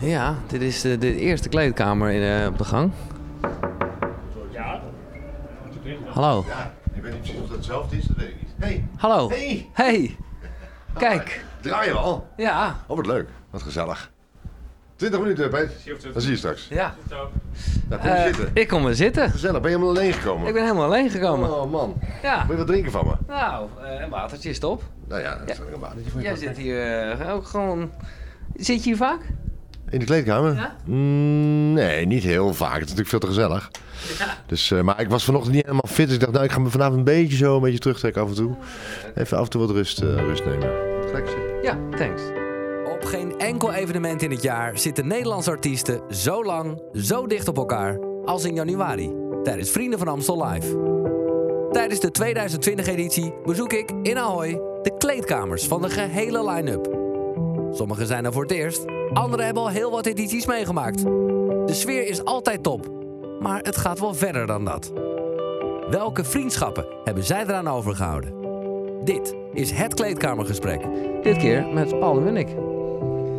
Ja, dit is de, de eerste kleedkamer in, eh, op de gang. Hallo. Ja, ik weet niet precies of dat hetzelfde is, dat weet ik niet. Hey, Hallo. hey, Hey. Kijk. draai je al? Ja. Oh, wat leuk. Wat gezellig. 20 minuten, Peet. Dan zie je straks. Ja. Daar kom je Eh, zitten. ik kom weer zitten. Gezellig, ben je helemaal alleen gekomen? Ik ben helemaal alleen gekomen. Oh man, Ja. wil je wat drinken van me? Nou, eh, een watertje is top. Nou ja, dat is een watertje voor je. Jij zit hier ook gewoon... Zit je hier vaak? In de kleedkamer? Ja? Mm, nee, niet heel vaak. Het is natuurlijk veel te gezellig. Dus, eh, maar ik was vanochtend niet helemaal fit. Dus ik dacht, nou, ik ga me vanavond een beetje zo een beetje terugtrekken af en toe. Even af en toe wat rust, eh, rust nemen. Gelijk zitten. Ja, thanks. Op geen enkel evenement in het jaar zitten Nederlandse artiesten zo lang, zo dicht op elkaar als in januari tijdens Vrienden van Amstel Live. Tijdens de 2020-editie bezoek ik in Ahoy de kleedkamers van de gehele line-up. Sommigen zijn er voor het eerst, anderen hebben al heel wat edities meegemaakt. De sfeer is altijd top, maar het gaat wel verder dan dat. Welke vriendschappen hebben zij eraan overgehouden? Dit is het kleedkamergesprek. Dit keer met Paul de Munnik.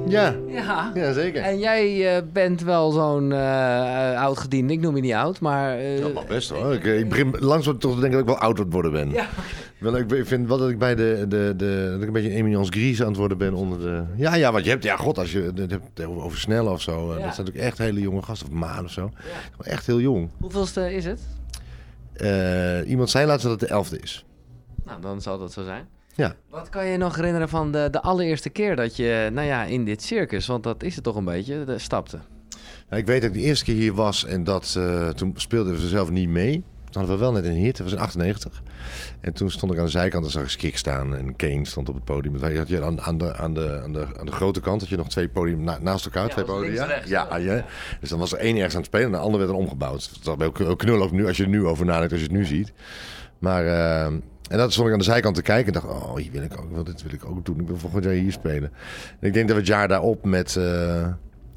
Ja, Ja. ja zeker. En jij eh, bent wel zo'n eh oud gediende. Ik noem je niet oud, maar... eh, Dat mag best hoor. Ik, ik begin langzaam toch te denken dat ik wel oud aan het worden ben. Ja. Wel, ik, vind wel dat ik bij de, de, de dat ik een beetje Emilians Gries aan het worden ben onder de. Ja, ja, want je hebt, ja, god, als je het hebt over snellen of zo. eh, Ja. Dat zijn natuurlijk echt hele jonge gasten, of Maan of zo. Echt heel jong. Hoeveelste is het? Eh, iemand zei laatst dat het de elfde is. Nou, dan zal dat zo zijn. Ja. Wat kan je nog herinneren van de, de allereerste keer dat je, nou ja, in dit circus, want dat is het toch een beetje, de, stapte? Nou, ik weet dat ik de eerste keer hier was en dat eh, toen speelden we zelf niet mee. Toen hadden we wel net een hit, dat was in 98. En toen stond ik aan de zijkant en zag ik Skik staan en Kane stond op het podium. Had je aan, aan, de, aan, de, aan, de, aan de grote kant had je nog twee podium na- naast elkaar, Ja, twee podia. Ja, ja. Dus dan was er één ergens aan het spelen en de ander werd dan omgebouwd. Dat is ook knul ook nu, als je er nu over nadenkt, als je het nu ziet. Maar, eh, en dat stond ik aan de zijkant te kijken en dacht, oh, hier wil ik ook, wel, dit wil ik ook doen. Ik wil volgend jaar hier spelen. En ik denk dat we het jaar daarop met, eh,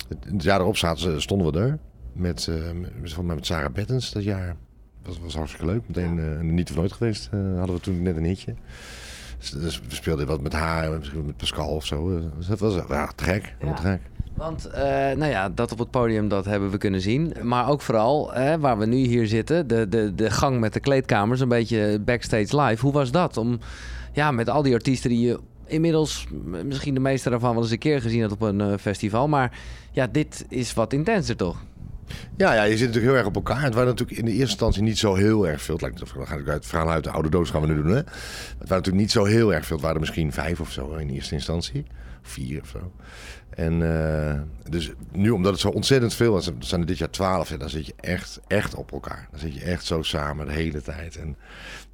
het, jaar daarop zaten, stonden we er. Met, eh, met, met Sarah Bettens dat jaar. Dat was hartstikke leuk. Meteen eh, niet of nooit geweest. eh, hadden we toen net een hitje. Dus, dus we speelden wat met haar, misschien met Pascal of zo. Eh, Dus dat was ja, te gek. te gek. Want, nou ja, dat op het podium, dat hebben we kunnen zien. Maar ook vooral, waar we nu hier zitten, de, de, de gang met de kleedkamers, een beetje backstage live. Hoe was dat? Om, ja, met al die artiesten die je inmiddels, misschien de meeste daarvan wel eens een keer gezien had op een festival. Maar ja, dit is wat intenser toch? Ja, ja, je zit natuurlijk heel erg op elkaar. Het waren natuurlijk in de eerste instantie niet zo heel erg veel. Het lijkt alsof we gaan uit verhaal uit de oude doos gaan we nu doen. Hè? Het waren natuurlijk niet zo heel erg veel. Het waren misschien vijf of zo in eerste instantie. Vier of zo. En eh, dus nu, omdat het zo ontzettend veel is, zijn er dit jaar twaalf. En dan zit je echt, echt op elkaar. Dan zit je echt zo samen de hele tijd. En,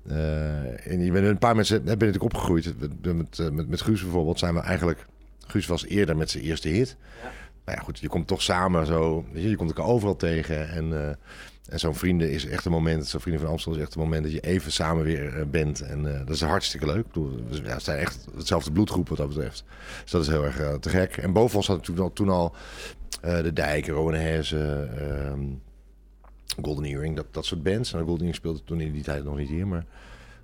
eh, en je bent een paar mensen ben natuurlijk opgegroeid. Met, met, met, met Guus bijvoorbeeld zijn we eigenlijk. Guus was eerder met zijn eerste hit. Maar ja, goed, je komt toch samen zo. Weet je, je komt elkaar overal tegen. En, eh, en zo'n vrienden is echt een moment. Zo'n vrienden van Amstel is echt een moment dat je even samen weer eh, bent. En eh, dat is hartstikke leuk. Ik bedoel, we ja, zijn echt hetzelfde bloedgroep wat dat betreft. Dus dat is heel erg te gek. En boven ons hadden toen al, toen al de Dijk, Rowan Herzen, ehm, Golden Earring, dat, dat soort bands. En Golden Earring speelde toen in die tijd nog niet hier, maar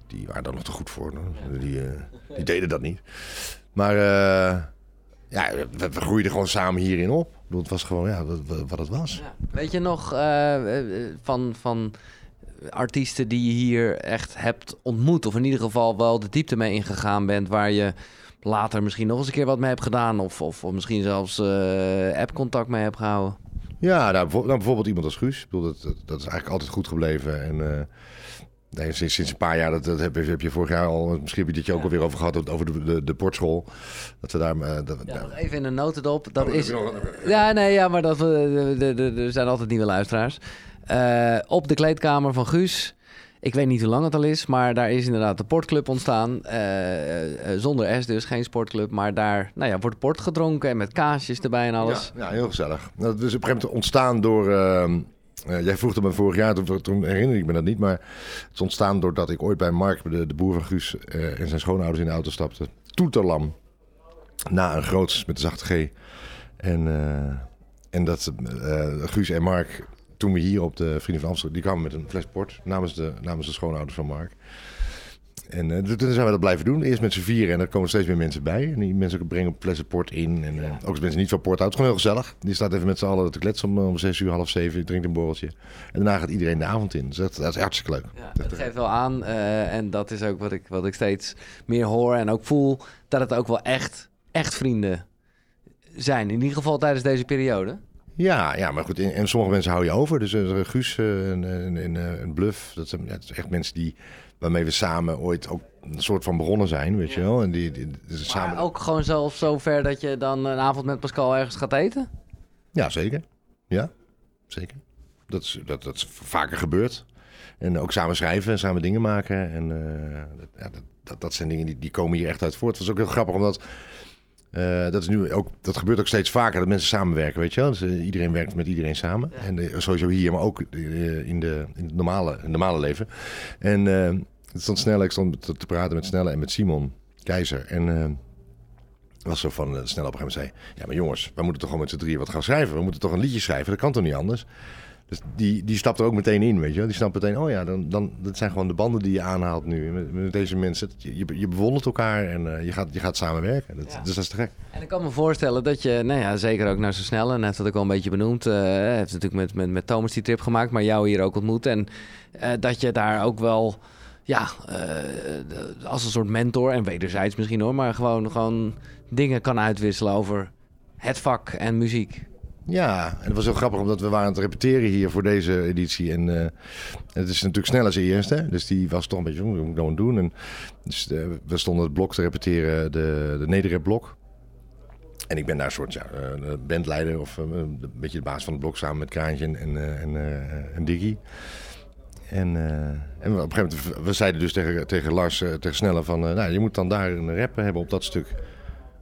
die waren daar nog te goed voor. Die, die deden dat niet. Maar ja, we, we groeiden gewoon samen hierin op. Ik bedoel, het was gewoon ja, wat, wat- het was. Weet je nog eh, eh, van, van artiesten die je hier echt hebt ontmoet? Of in ieder geval wel de diepte mee ingegaan bent, waar je later misschien nog eens een keer wat mee hebt gedaan? Of, of, of misschien zelfs eh app-contact mee hebt gehouden? Ja, nou, bijvoorbeeld, nou, bijvoorbeeld iemand als Guus. Ik bedoel, dat, dat, is eigenlijk altijd goed gebleven. En eh, nee, sinds, sinds een paar jaar, dat, dat heb, je, heb je vorig jaar al, misschien heb je dit jaar ook alweer over gehad, over de, de, de portschool. Dat we daar... eh, dat, Ja, nog even in een notendop. Dat Oh, is... je Ja, nee, ja, maar dat, we- de- de- de- er zijn altijd nieuwe luisteraars. Eh, op de kleedkamer van Guus. Ik weet niet hoe lang het al is, maar daar is inderdaad de portclub ontstaan. Eh, zonder S dus, geen sportclub. Maar daar nou ja, wordt port gedronken en met kaasjes erbij en alles. Ja, ja, heel gezellig. Dat is op een gegeven moment ontstaan door... eh, jij vroeg het me vorig jaar, toen, herinner ik me dat niet. Maar het is ontstaan doordat ik ooit bij Mark, de, de boer van Guus... eh, en zijn schoonouders in de auto stapte. Toeterlam. Na een groots met de zachte G. En, eh, en dat Guus en Mark, toen we hier op de Vrienden van Amsterdam... die kwamen met een fles port namens de, namens de schoonouders van Mark. En uh, toen zijn we dat blijven doen. Eerst met z'n vieren en er komen steeds meer mensen bij. En die mensen brengen flessen port in. En uh, ook als mensen niet van port uit. Gewoon heel gezellig. Die staat even met z'n allen te kletsen om, om zes uur, half zeven. Drinkt een borreltje. En daarna gaat iedereen de avond in. Dus dat, dat is hartstikke leuk. Ja, dat geeft wel aan. Uh, en dat is ook wat ik, wat ik steeds meer hoor en ook voel. Dat het ook wel echt, echt vrienden zijn. In ieder geval tijdens deze periode. Ja, ja, maar goed. En, sommige mensen hou je over. Dus Guus en, en, en, en Bluff. Dat zijn, ja, dat zijn echt mensen die waarmee we samen ooit ook een soort van begonnen zijn, weet je wel. En die, die, samen... ook gewoon zelfs zo ver dat je dan een avond met Pascal ergens gaat eten? Ja, zeker. Ja, zeker. Dat is, dat, dat is vaker gebeurd. En ook samen schrijven en samen dingen maken. En uh, dat, ja, dat, dat, zijn dingen die, die komen hier echt uit voort. Het was ook heel grappig, omdat... Uh, dat, is nu ook, dat gebeurt ook steeds vaker, dat mensen samenwerken, weet je wel. Dus, uh, iedereen werkt met iedereen samen. Ja. En uh, sowieso hier, maar ook in, de, in het normale, in het normale leven. En het stond Snelle, ik stond te, te, praten met Snelle en met Simon Keizer. En was zo van, Snelle op een gegeven moment zei... Ja, maar jongens, we moeten toch gewoon met z'n drieën wat gaan schrijven. We moeten toch een liedje schrijven, dat kan toch niet anders? Dus die, die stapt er ook meteen in, weet je wel. Die snapt meteen, oh ja, dan, dan, dat zijn gewoon de banden die je aanhaalt nu. Met, met deze mensen, je, je, je bewondert elkaar en uh, je, gaat, je gaat samenwerken. Dat, ja. Dus dat is te gek. En ik kan me voorstellen dat je, nou ja, zeker ook naar zo snel... en heeft dat ook al een beetje benoemd. Uh, heeft natuurlijk met, met, met Thomas die trip gemaakt, maar jou hier ook ontmoet. En uh, dat je daar ook wel, ja, als een soort mentor... en wederzijds misschien hoor, maar gewoon, gewoon dingen kan uitwisselen over het vak en muziek. Ja, en het was heel grappig omdat we waren aan het repeteren hier voor deze editie. En uh, het is natuurlijk snel als eerste. Dus die was toch een beetje, wat moet ik nou doen? En dus uh, we stonden het blok te repeteren, de, de nederrap blok. En ik ben daar een soort ja, uh, bandleider of een beetje de baas van het blok samen met Kraantje en, en, en Diggy. En, en op een gegeven moment, we zeiden dus tegen, tegen Lars, tegen Snelle van, nou je moet dan daar een rap hebben op dat stuk.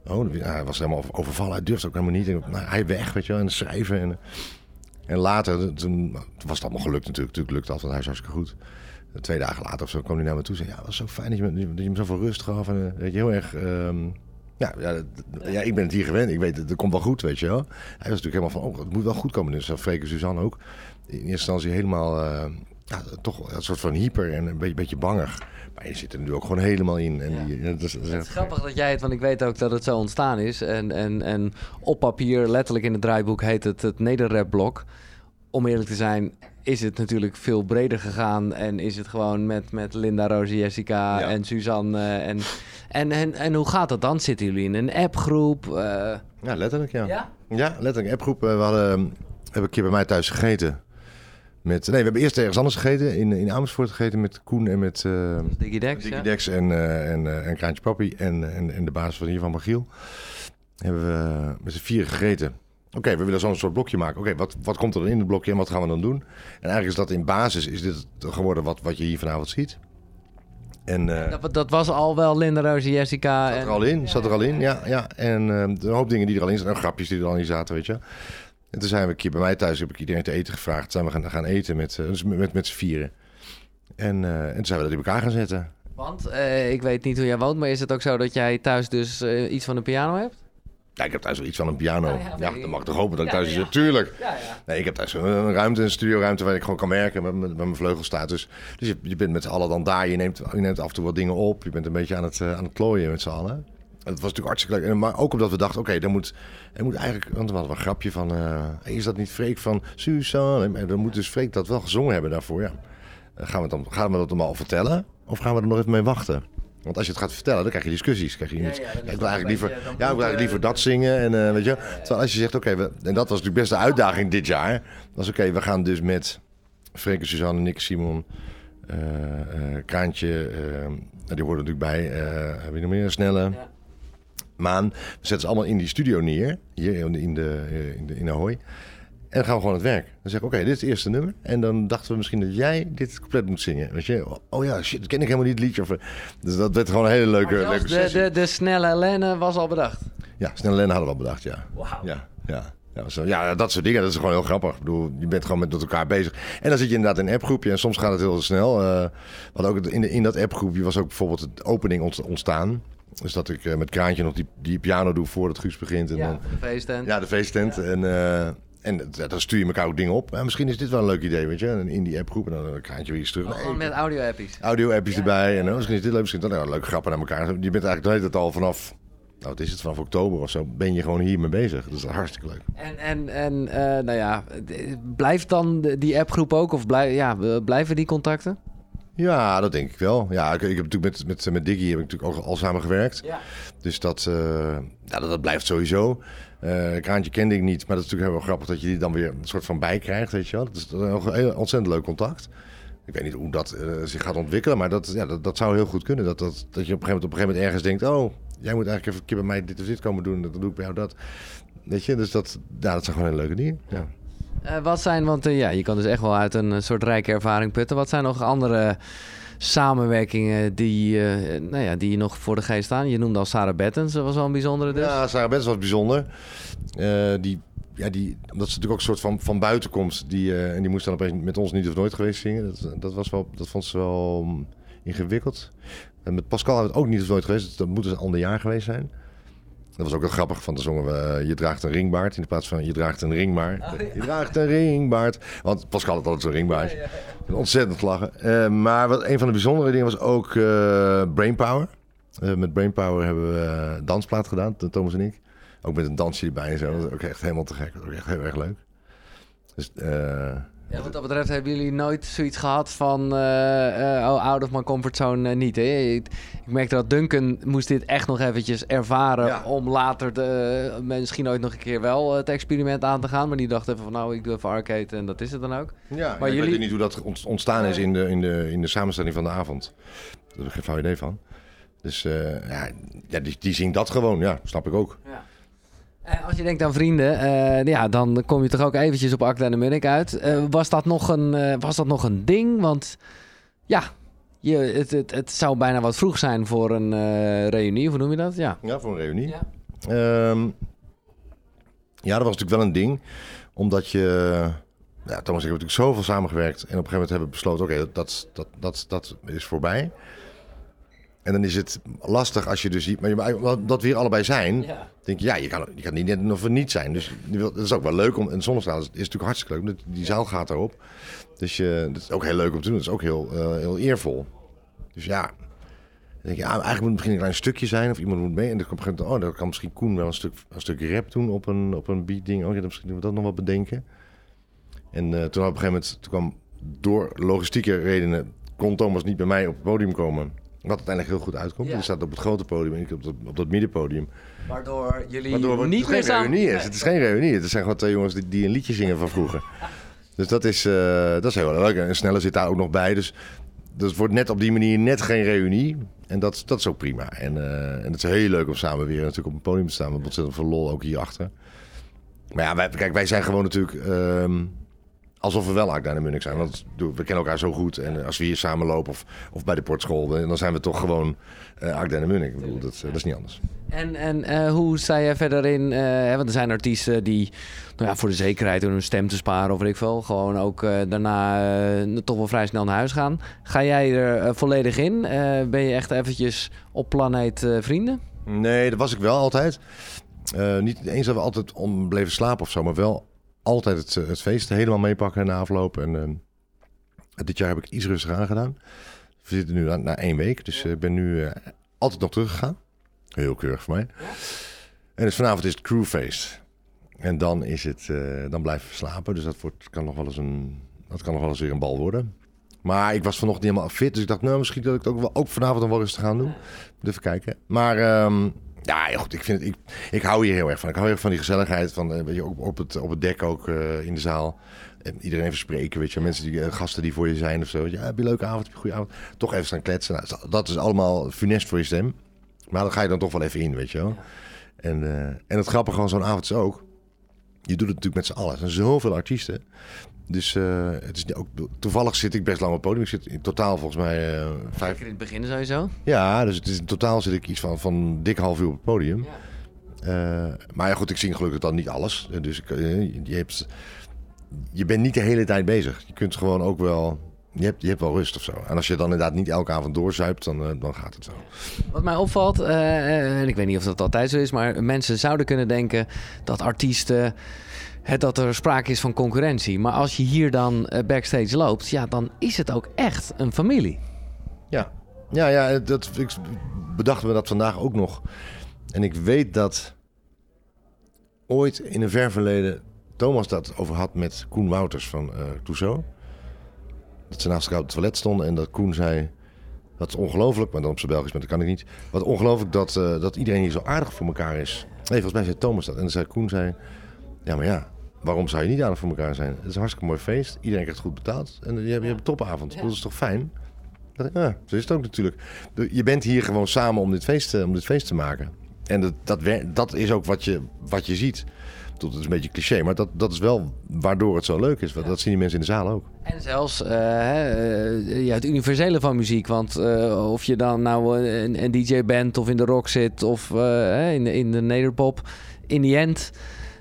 Oh, hij was helemaal overvallen. Hij durfde ook helemaal niet. Nou, hij weg, weet je wel, en schrijven. En, en later, toen was het allemaal gelukt natuurlijk. Natuurlijk lukt dat, want hij is hartstikke goed. Twee dagen later of zo kwam hij naar me toe en zei... Ja, was zo fijn dat je, me, dat je zoveel rust gaf. En weet je, heel erg... Um, ja, ja, ja, ik ben het hier gewend. Ik weet, het, het komt wel goed, weet je wel. Hij was natuurlijk helemaal van, oh, het moet wel goed komen. Dus dat Freek Suzanne ook. In eerste instantie helemaal... Uh, ja, toch een soort van hyper en een beetje, beetje bangig. Maar je zit er nu ook gewoon helemaal in. En ja. die, dat is, dat is het is grappig dat jij het, want ik weet ook dat het zo ontstaan is. En, en, en op papier, letterlijk in het draaiboek, heet het het Nederrap-blok. Om eerlijk te zijn, is het natuurlijk veel breder gegaan. En is het gewoon met, met Linda, Rosie, Jessica ja. en Suzanne. En, en, en, en hoe gaat dat dan? Zitten jullie in een appgroep? Uh... Ja, letterlijk ja. Ja, ja letterlijk appgroep. We hadden, hebben een keer bij mij thuis gegeten. Met, nee, we hebben eerst ergens anders gegeten. In, in Amersfoort gegeten met Koen en met... Uh, Diggy Dex, Diggy Dex en, uh, en, uh, en Kraantje Papi en, en, en de baas van hier van Magiel. Hebben we met z'n vier gegeten. Oké, okay, we willen zo'n soort blokje maken. Oké, okay, wat, wat komt er dan in het blokje en wat gaan we dan doen? En eigenlijk is dat in basis is dit geworden wat, wat je hier vanavond ziet. En, dat, dat, was al wel Linda, Roos, Jessica. Zat er al in, zat er al in, ja. ja. En een hoop dingen die er al in zaten. En grapjes die er al in zaten, weet je. En toen zijn we een keer bij mij thuis, heb ik iedereen te eten gevraagd. Zijn we gaan, gaan eten met, dus met, met z'n vieren. En, uh, en toen zijn we dat in elkaar gaan zetten. Want uh, ik weet niet hoe jij woont, maar is het ook zo dat jij thuis dus uh, iets van een piano hebt? Ja, ik heb thuis wel iets van een piano. Ja, ja, ja dan mag ik toch hopen dat ik thuis ja, is. Tuurlijk. Ja, nee, ik heb thuis een ruimte, een studioruimte waar ik gewoon kan werken met, mijn vleugel staat. Dus, dus je, je, bent met z'n allen dan daar. Je neemt, je neemt af en toe wat dingen op. Je bent een beetje aan het, aan het klooien met z'n allen. Het was natuurlijk hartstikke leuk. Maar ook omdat we dachten, oké, okay, dan moet, er moet eigenlijk... Want we hadden een grapje van, uh, is dat niet Freek van Suzanne? En dan moet dus Freek dat wel gezongen hebben daarvoor, ja. Gaan we, dan, gaan we dat dan al vertellen? Of gaan we er nog even mee wachten? Want als je het gaat vertellen, dan krijg je discussies. Krijg je ja, ja, ik wil eigenlijk liever, ja, ik wil eigenlijk liever dat zingen. En, uh, weet je, Terwijl als je zegt, oké, okay, en dat was natuurlijk best de uitdaging dit jaar. was oké, okay, we gaan dus met Freek en Suzanne, Nick, Simon, uh, uh, Kraantje, die horen natuurlijk bij. heb je nog meer? Snelle maan. We zetten ze allemaal in die studio neer, hier in de, in de, in de in Ahoy. En dan gaan we gewoon het werk. Dan zeg ik, oké, okay, dit is het eerste nummer. En dan dachten we misschien dat jij dit compleet moet zingen. Weet je, oh ja, shit, dat ken ik helemaal niet, het liedje. Of, dus dat werd gewoon een hele leuke, leuke de, de, de, snelle Lenne was al bedacht? Ja, snelle Lenne hadden we al bedacht, ja. Wauw. Ja, ja. Ja, zo, ja, dat soort dingen, dat is gewoon heel grappig. Ik bedoel, je bent gewoon met elkaar bezig. En dan zit je inderdaad in een appgroepje en soms gaat het heel snel. Uh, wat ook in, de, in dat appgroepje was ook bijvoorbeeld de opening ontstaan. Dus dat ik uh, met Kraantje nog die, die piano doe voordat Guus begint. En ja, dan, de feesttent. Ja, de feesttent. Ja. En, uh, en dan stuur je elkaar ook dingen op. Ja, misschien is dit wel een leuk idee, weet je. En in die appgroep en dan een kraantje weer iets terug. Nee, met audio-appies. audio-appjes erbij. En misschien is dit leuk, misschien is dat nou, leuke grappen naar elkaar. Je bent eigenlijk tijd al vanaf, nou wat is het, vanaf oktober of zo, ben je gewoon hiermee bezig. Dat is hartstikke leuk. En, en, en eh, nou ja, blijft dan die appgroep ook? Of blij, ja, eh, blijven die contacten? Ja, dat denk ik wel. Ja, ik, ik heb natuurlijk met, met, met Diggy heb ik natuurlijk ook al samen gewerkt. Ja. Dus dat, eh, ja, dat, dat blijft sowieso. Eh Kraantje kende ik niet, maar dat is natuurlijk heel grappig dat je die dan weer een soort van bij krijgt, weet je wel. Dat is een heel ontzettend leuk contact. Ik weet niet hoe dat eh, zich gaat ontwikkelen, maar dat, ja, dat, dat zou heel goed kunnen. Dat, dat, dat je op een, gegeven moment, op een gegeven moment ergens denkt, oh, jij moet eigenlijk even een keer bij mij dit of dit komen doen, dan doe ik bij jou dat. Weet je, dus dat, ja, dat zijn gewoon hele leuke dingen. Ja. Eh, wat zijn, want eh, ja, je kan dus echt wel uit een eh, soort rijke ervaring putten. Wat zijn nog andere samenwerkingen die, nou ja, die je nog voor de geest staan? Je noemde al Sarah Bettens, dat was wel een bijzondere dus. Ja, Sarah Bens was bijzonder. Die, ja, die, omdat ze natuurlijk ook een soort van, van buiten komt. Die, en die moest dan opeens met ons niet of nooit geweest zingen. Dat, dat, was wel, dat vond ze wel mm, ingewikkeld. En met Pascal hebben we het ook niet of nooit geweest. Dus dat moet dus een ander jaar geweest zijn. Dat was ook wel grappig, van de zongen we eh, Je draagt een ringbaard in plaats van Je draagt een ringbaard. Je draagt een ringbaard. Want Pascal had altijd zo'n ringbaard. Ontzettend lachen. Eh, maar wat, een van de bijzondere dingen was ook eh, Brainpower. Met Brainpower hebben we dansplaat gedaan, Thomas en ik. Ook met een dansje erbij en zo. Dat is ook echt helemaal te gek. Dat is ook echt heel erg leuk. Dus eh, Ja, wat dat betreft hebben jullie nooit zoiets gehad van oh, out of my comfort zone eh, niet. Hè? Ik, ik merkte dat Duncan moest dit echt nog eventjes ervaren Ja. om later de, misschien ooit nog een keer wel het experiment aan te gaan. Maar die dacht even van nou, ik doe even arcade en dat is het dan ook. ja, Maar maar ik jullie- weet niet hoe dat ont- ontstaan is in de, in, de, in de samenstelling van de avond. Daar heb ik geen flauw idee van. Dus ja, ja die, die zien dat gewoon. Ja, snap ik ook. Ja. Eh, als je denkt aan vrienden, eh, ja, dan kom je toch ook eventjes op Akda en de Munnik uit. Eh, was, dat nog een, was dat nog een ding? Want ja, je, het, het, het zou bijna wat vroeg zijn voor een reunie, of hoe noem je dat? Ja. Ja, voor een reunie. Ja. Ehm, ja, dat was natuurlijk wel een ding. Omdat je... Ja, Thomas en ik hebben natuurlijk zoveel samengewerkt. En op een gegeven moment hebben we besloten... Oké, dat, dat, dat, dat is voorbij. En dan is het lastig als je dus ziet... Maar je, dat we hier allebei zijn... Ja. Denk je, ja, je kan, je kan niet net of niet zijn. Dus dat is ook wel leuk. Om, en zonnestraal is, is natuurlijk hartstikke leuk. Die zaal gaat erop. Dus je, dat is ook heel leuk om te doen. Dat is ook heel, eh, heel eervol. Dus ja... Denk je, ja, eigenlijk moet het misschien een klein stukje zijn. Of iemand moet mee. En dan op een moment, oh, dan kan misschien Koen wel een stuk, een stuk rap doen op een, op een beat ding. Oh ja, misschien moeten we dat nog wel bedenken. En eh, toen op een gegeven moment, toen kwam door logistieke redenen, kon Thomas niet bij mij op het podium komen. Wat uiteindelijk heel goed uitkomt. Ja. Die staat op het grote podium en ik op dat, op dat middenpodium. Waardoor jullie Waardoor het niet geen meer samen... reunie is. Het is geen reunie. Het zijn gewoon twee jongens die, die een liedje zingen van vroeger. Dus dat is, eh, dat is heel leuk. En Snelle zit daar ook nog bij. Dus dat wordt net op die manier net geen reunie. En dat, dat is ook prima. En, eh, en het is heel leuk om samen weer natuurlijk op een podium te staan. Met ontzettend veel lol ook hierachter. Maar ja, wij, kijk, wij zijn gewoon natuurlijk... ehm, alsof we wel de Munnik zijn. Want we kennen elkaar zo goed. En als we hier samen lopen of, of bij de portschool... dan zijn we toch gewoon uh, de Munnik. Ik bedoel, dat, dat is niet anders. En, en eh, hoe sta je verder in? eh, want er zijn artiesten die nou ja, voor de zekerheid hun stem te sparen of weet ik veel, gewoon ook eh, daarna eh, toch wel vrij snel naar huis gaan. Ga jij er eh, volledig in? Eh, ben je echt eventjes op planeet eh, vrienden? Nee, dat was ik wel altijd. Niet eens dat we altijd om bleven slapen of zo, maar wel altijd het, het feest helemaal meepakken na afloop. En uh, dit jaar heb ik iets rustiger aangedaan. We zitten nu na, na één week, dus ik uh, ben nu uh, altijd nog teruggegaan. Heel keurig voor mij. En dus vanavond is het crewfeest. En dan is het, uh, dan blijven we slapen. Dus dat wordt, kan nog wel eens een, dat kan nog wel eens weer een bal worden. Maar ik was vanochtend niet helemaal fit, dus ik dacht, nou, misschien dat ik het ook, wel, ook vanavond nog wel eens te gaan doen. Even kijken. Maar um, ja, ja, goed, ik, vind ik, ik hou hier heel erg van. Ik hou heel erg van die gezelligheid, van, uh, weet je, op, op, het, op het dek ook uh, in de zaal. En iedereen even spreken, weet je, mensen die, uh, gasten die voor je zijn of zo. Ja, heb je een leuke avond, heb je een goede avond. Toch even staan kletsen. Nou, dat is allemaal funest voor je stem. Maar dan ga je dan toch wel even in, weet je wel. En, uh, en het grappige van zo'n avond is ook, je doet het natuurlijk met z'n allen. Er zijn zoveel artiesten. Dus uh, het is ook, toevallig zit ik best lang op het podium. Ik zit in totaal volgens mij uh, vijf... in het begin sowieso? Ja, dus het is, in totaal zit ik iets van, van dik half uur op het podium. Ja. Uh, maar ja, goed, ik zing gelukkig dan niet alles. Dus ik, je, hebt, je bent niet de hele tijd bezig. Je kunt gewoon ook wel je hebt, je hebt wel rust of zo. En als je dan inderdaad niet elke avond doorzuipt, dan, eh, dan gaat het zo. Wat mij opvalt, eh, en ik weet niet of dat altijd zo is, maar mensen zouden kunnen denken dat artiesten. Het, dat er sprake is van concurrentie. Maar als je hier dan eh, backstage loopt, ja, dan is het ook echt een familie. Ja, ja, ja dat, ik bedacht me dat vandaag ook nog. En ik weet dat ooit in een ver verleden Thomas dat over had met Koen Wouters van uh. Dat ze naast elkaar op het toilet stonden en dat Koen zei... Dat is ongelooflijk, maar dan op zijn Belgisch, maar dat kan ik niet. Wat ongelooflijk dat, uh, dat iedereen hier zo aardig voor elkaar is. Nee, volgens mij zei Thomas dat. En dan zei Koen, zei, ja maar ja, waarom zou je niet aardig voor elkaar zijn? Het is een hartstikke mooi feest. Iedereen krijgt goed betaald. En je hebt, je hebt een topavond. Dat is toch fijn? Ja, zo is het ook natuurlijk. Je bent hier gewoon samen om dit feest, om dit feest te maken. En dat, dat, dat is ook wat je, wat je ziet. Dat is een beetje cliché, maar dat, dat is wel waardoor het zo leuk is. Dat zien die mensen in de zaal ook. En zelfs uh, ja, het universele van muziek. Want uh, of je dan nou een, een, DJ bent of in de rock zit of in, de, in de nederpop. In die end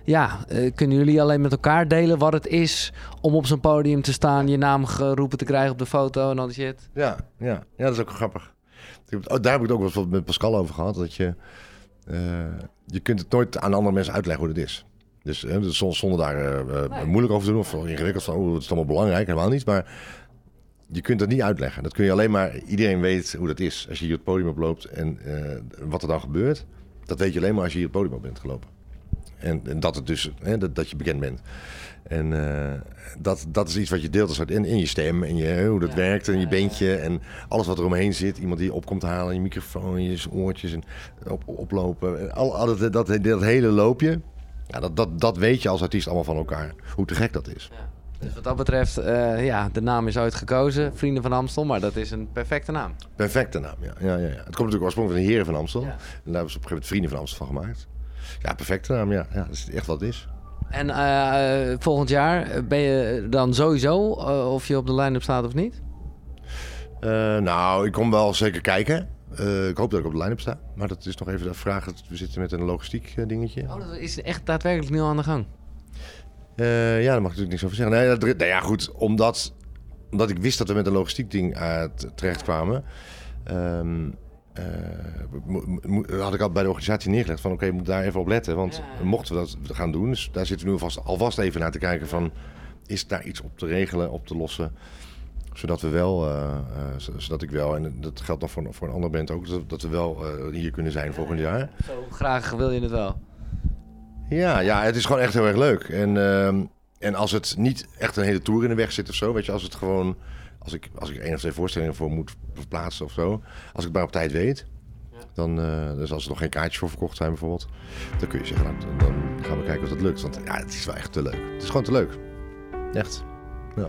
ja, kunnen jullie alleen met elkaar delen wat het is om op zo'n podium te staan, je naam geroepen te krijgen op de foto en al die shit? Ja, ja. ja dat is ook grappig. Daar heb ik het ook wel met Pascal over gehad. Dat je, je kunt het nooit aan andere mensen uitleggen hoe het is. Dus, hè, dus zonder daar uh, moeilijk over te doen of ingewikkeld van, oh, het is allemaal belangrijk, helemaal niet. Maar je kunt dat niet uitleggen. Dat kun je alleen maar, iedereen weet hoe dat is. Als je hier het podium oploopt en wat er dan gebeurt, dat weet je alleen maar als je hier het podium op bent gelopen. En, en dat, het dus, hè, dat, dat je bekend bent. En uh, dat, dat is iets wat je deelt als in, in je stem en je, hoe dat ja, werkt en je beentje en alles wat er omheen zit. Iemand die je op komt halen, je microfoon, je oortjes en op, oplopen. Al, al dat, dat, dat hele loopje, ja, dat, dat, dat weet je als artiest allemaal van elkaar. Hoe te gek dat is. Ja. Dus wat dat betreft, uh, ja, de naam is uitgekozen. Vrienden van Amstel, maar dat is een perfecte naam. Perfecte naam, ja. ja, ja, ja. Het komt natuurlijk oorspronkelijk van de Heren van Amstel. En daar hebben ze op een gegeven moment Vrienden van Amstel van gemaakt. Ja, perfecte naam, ja. ja dat is echt wat het is. En uh, volgend jaar ben je dan sowieso uh, of je op de line-up staat of niet? nou, ik kom wel zeker kijken. Ik hoop dat ik op de line-up sta. Maar dat is nog even de vraag. We zitten met een logistiek dingetje. Oh, dat is echt daadwerkelijk nu aan de gang? Ja, daar mag ik natuurlijk niks over zeggen. Nee, dat, nou ja, goed. Omdat, omdat ik wist dat we met een logistiek ding terecht kwamen... Um, had ik al bij de organisatie neergelegd van... oké, okay, we moeten daar even op letten. Want ja. mochten we dat gaan doen... dus daar zitten we nu alvast, alvast even naar te kijken van... is daar iets op te regelen, op te lossen zodat we wel, uh, uh, zodat ik wel, en dat geldt nog voor, voor een andere band ook, dat, we wel uh, hier kunnen zijn volgend jaar. Zo graag wil je het wel. Ja, ja, het is gewoon echt heel erg leuk. En, ehm, en als het niet echt een hele tour in de weg zit of zo, weet je, als het gewoon, als ik, als ik één of twee voorstellingen voor moet verplaatsen of zo, als ik maar op tijd weet, ja. dan, dus als er nog geen kaartjes voor verkocht zijn bijvoorbeeld, dan kun je zeggen, nou, dan, dan gaan we kijken of dat lukt. Want ja, het is wel echt te leuk. Het is gewoon te leuk. Echt. Ja.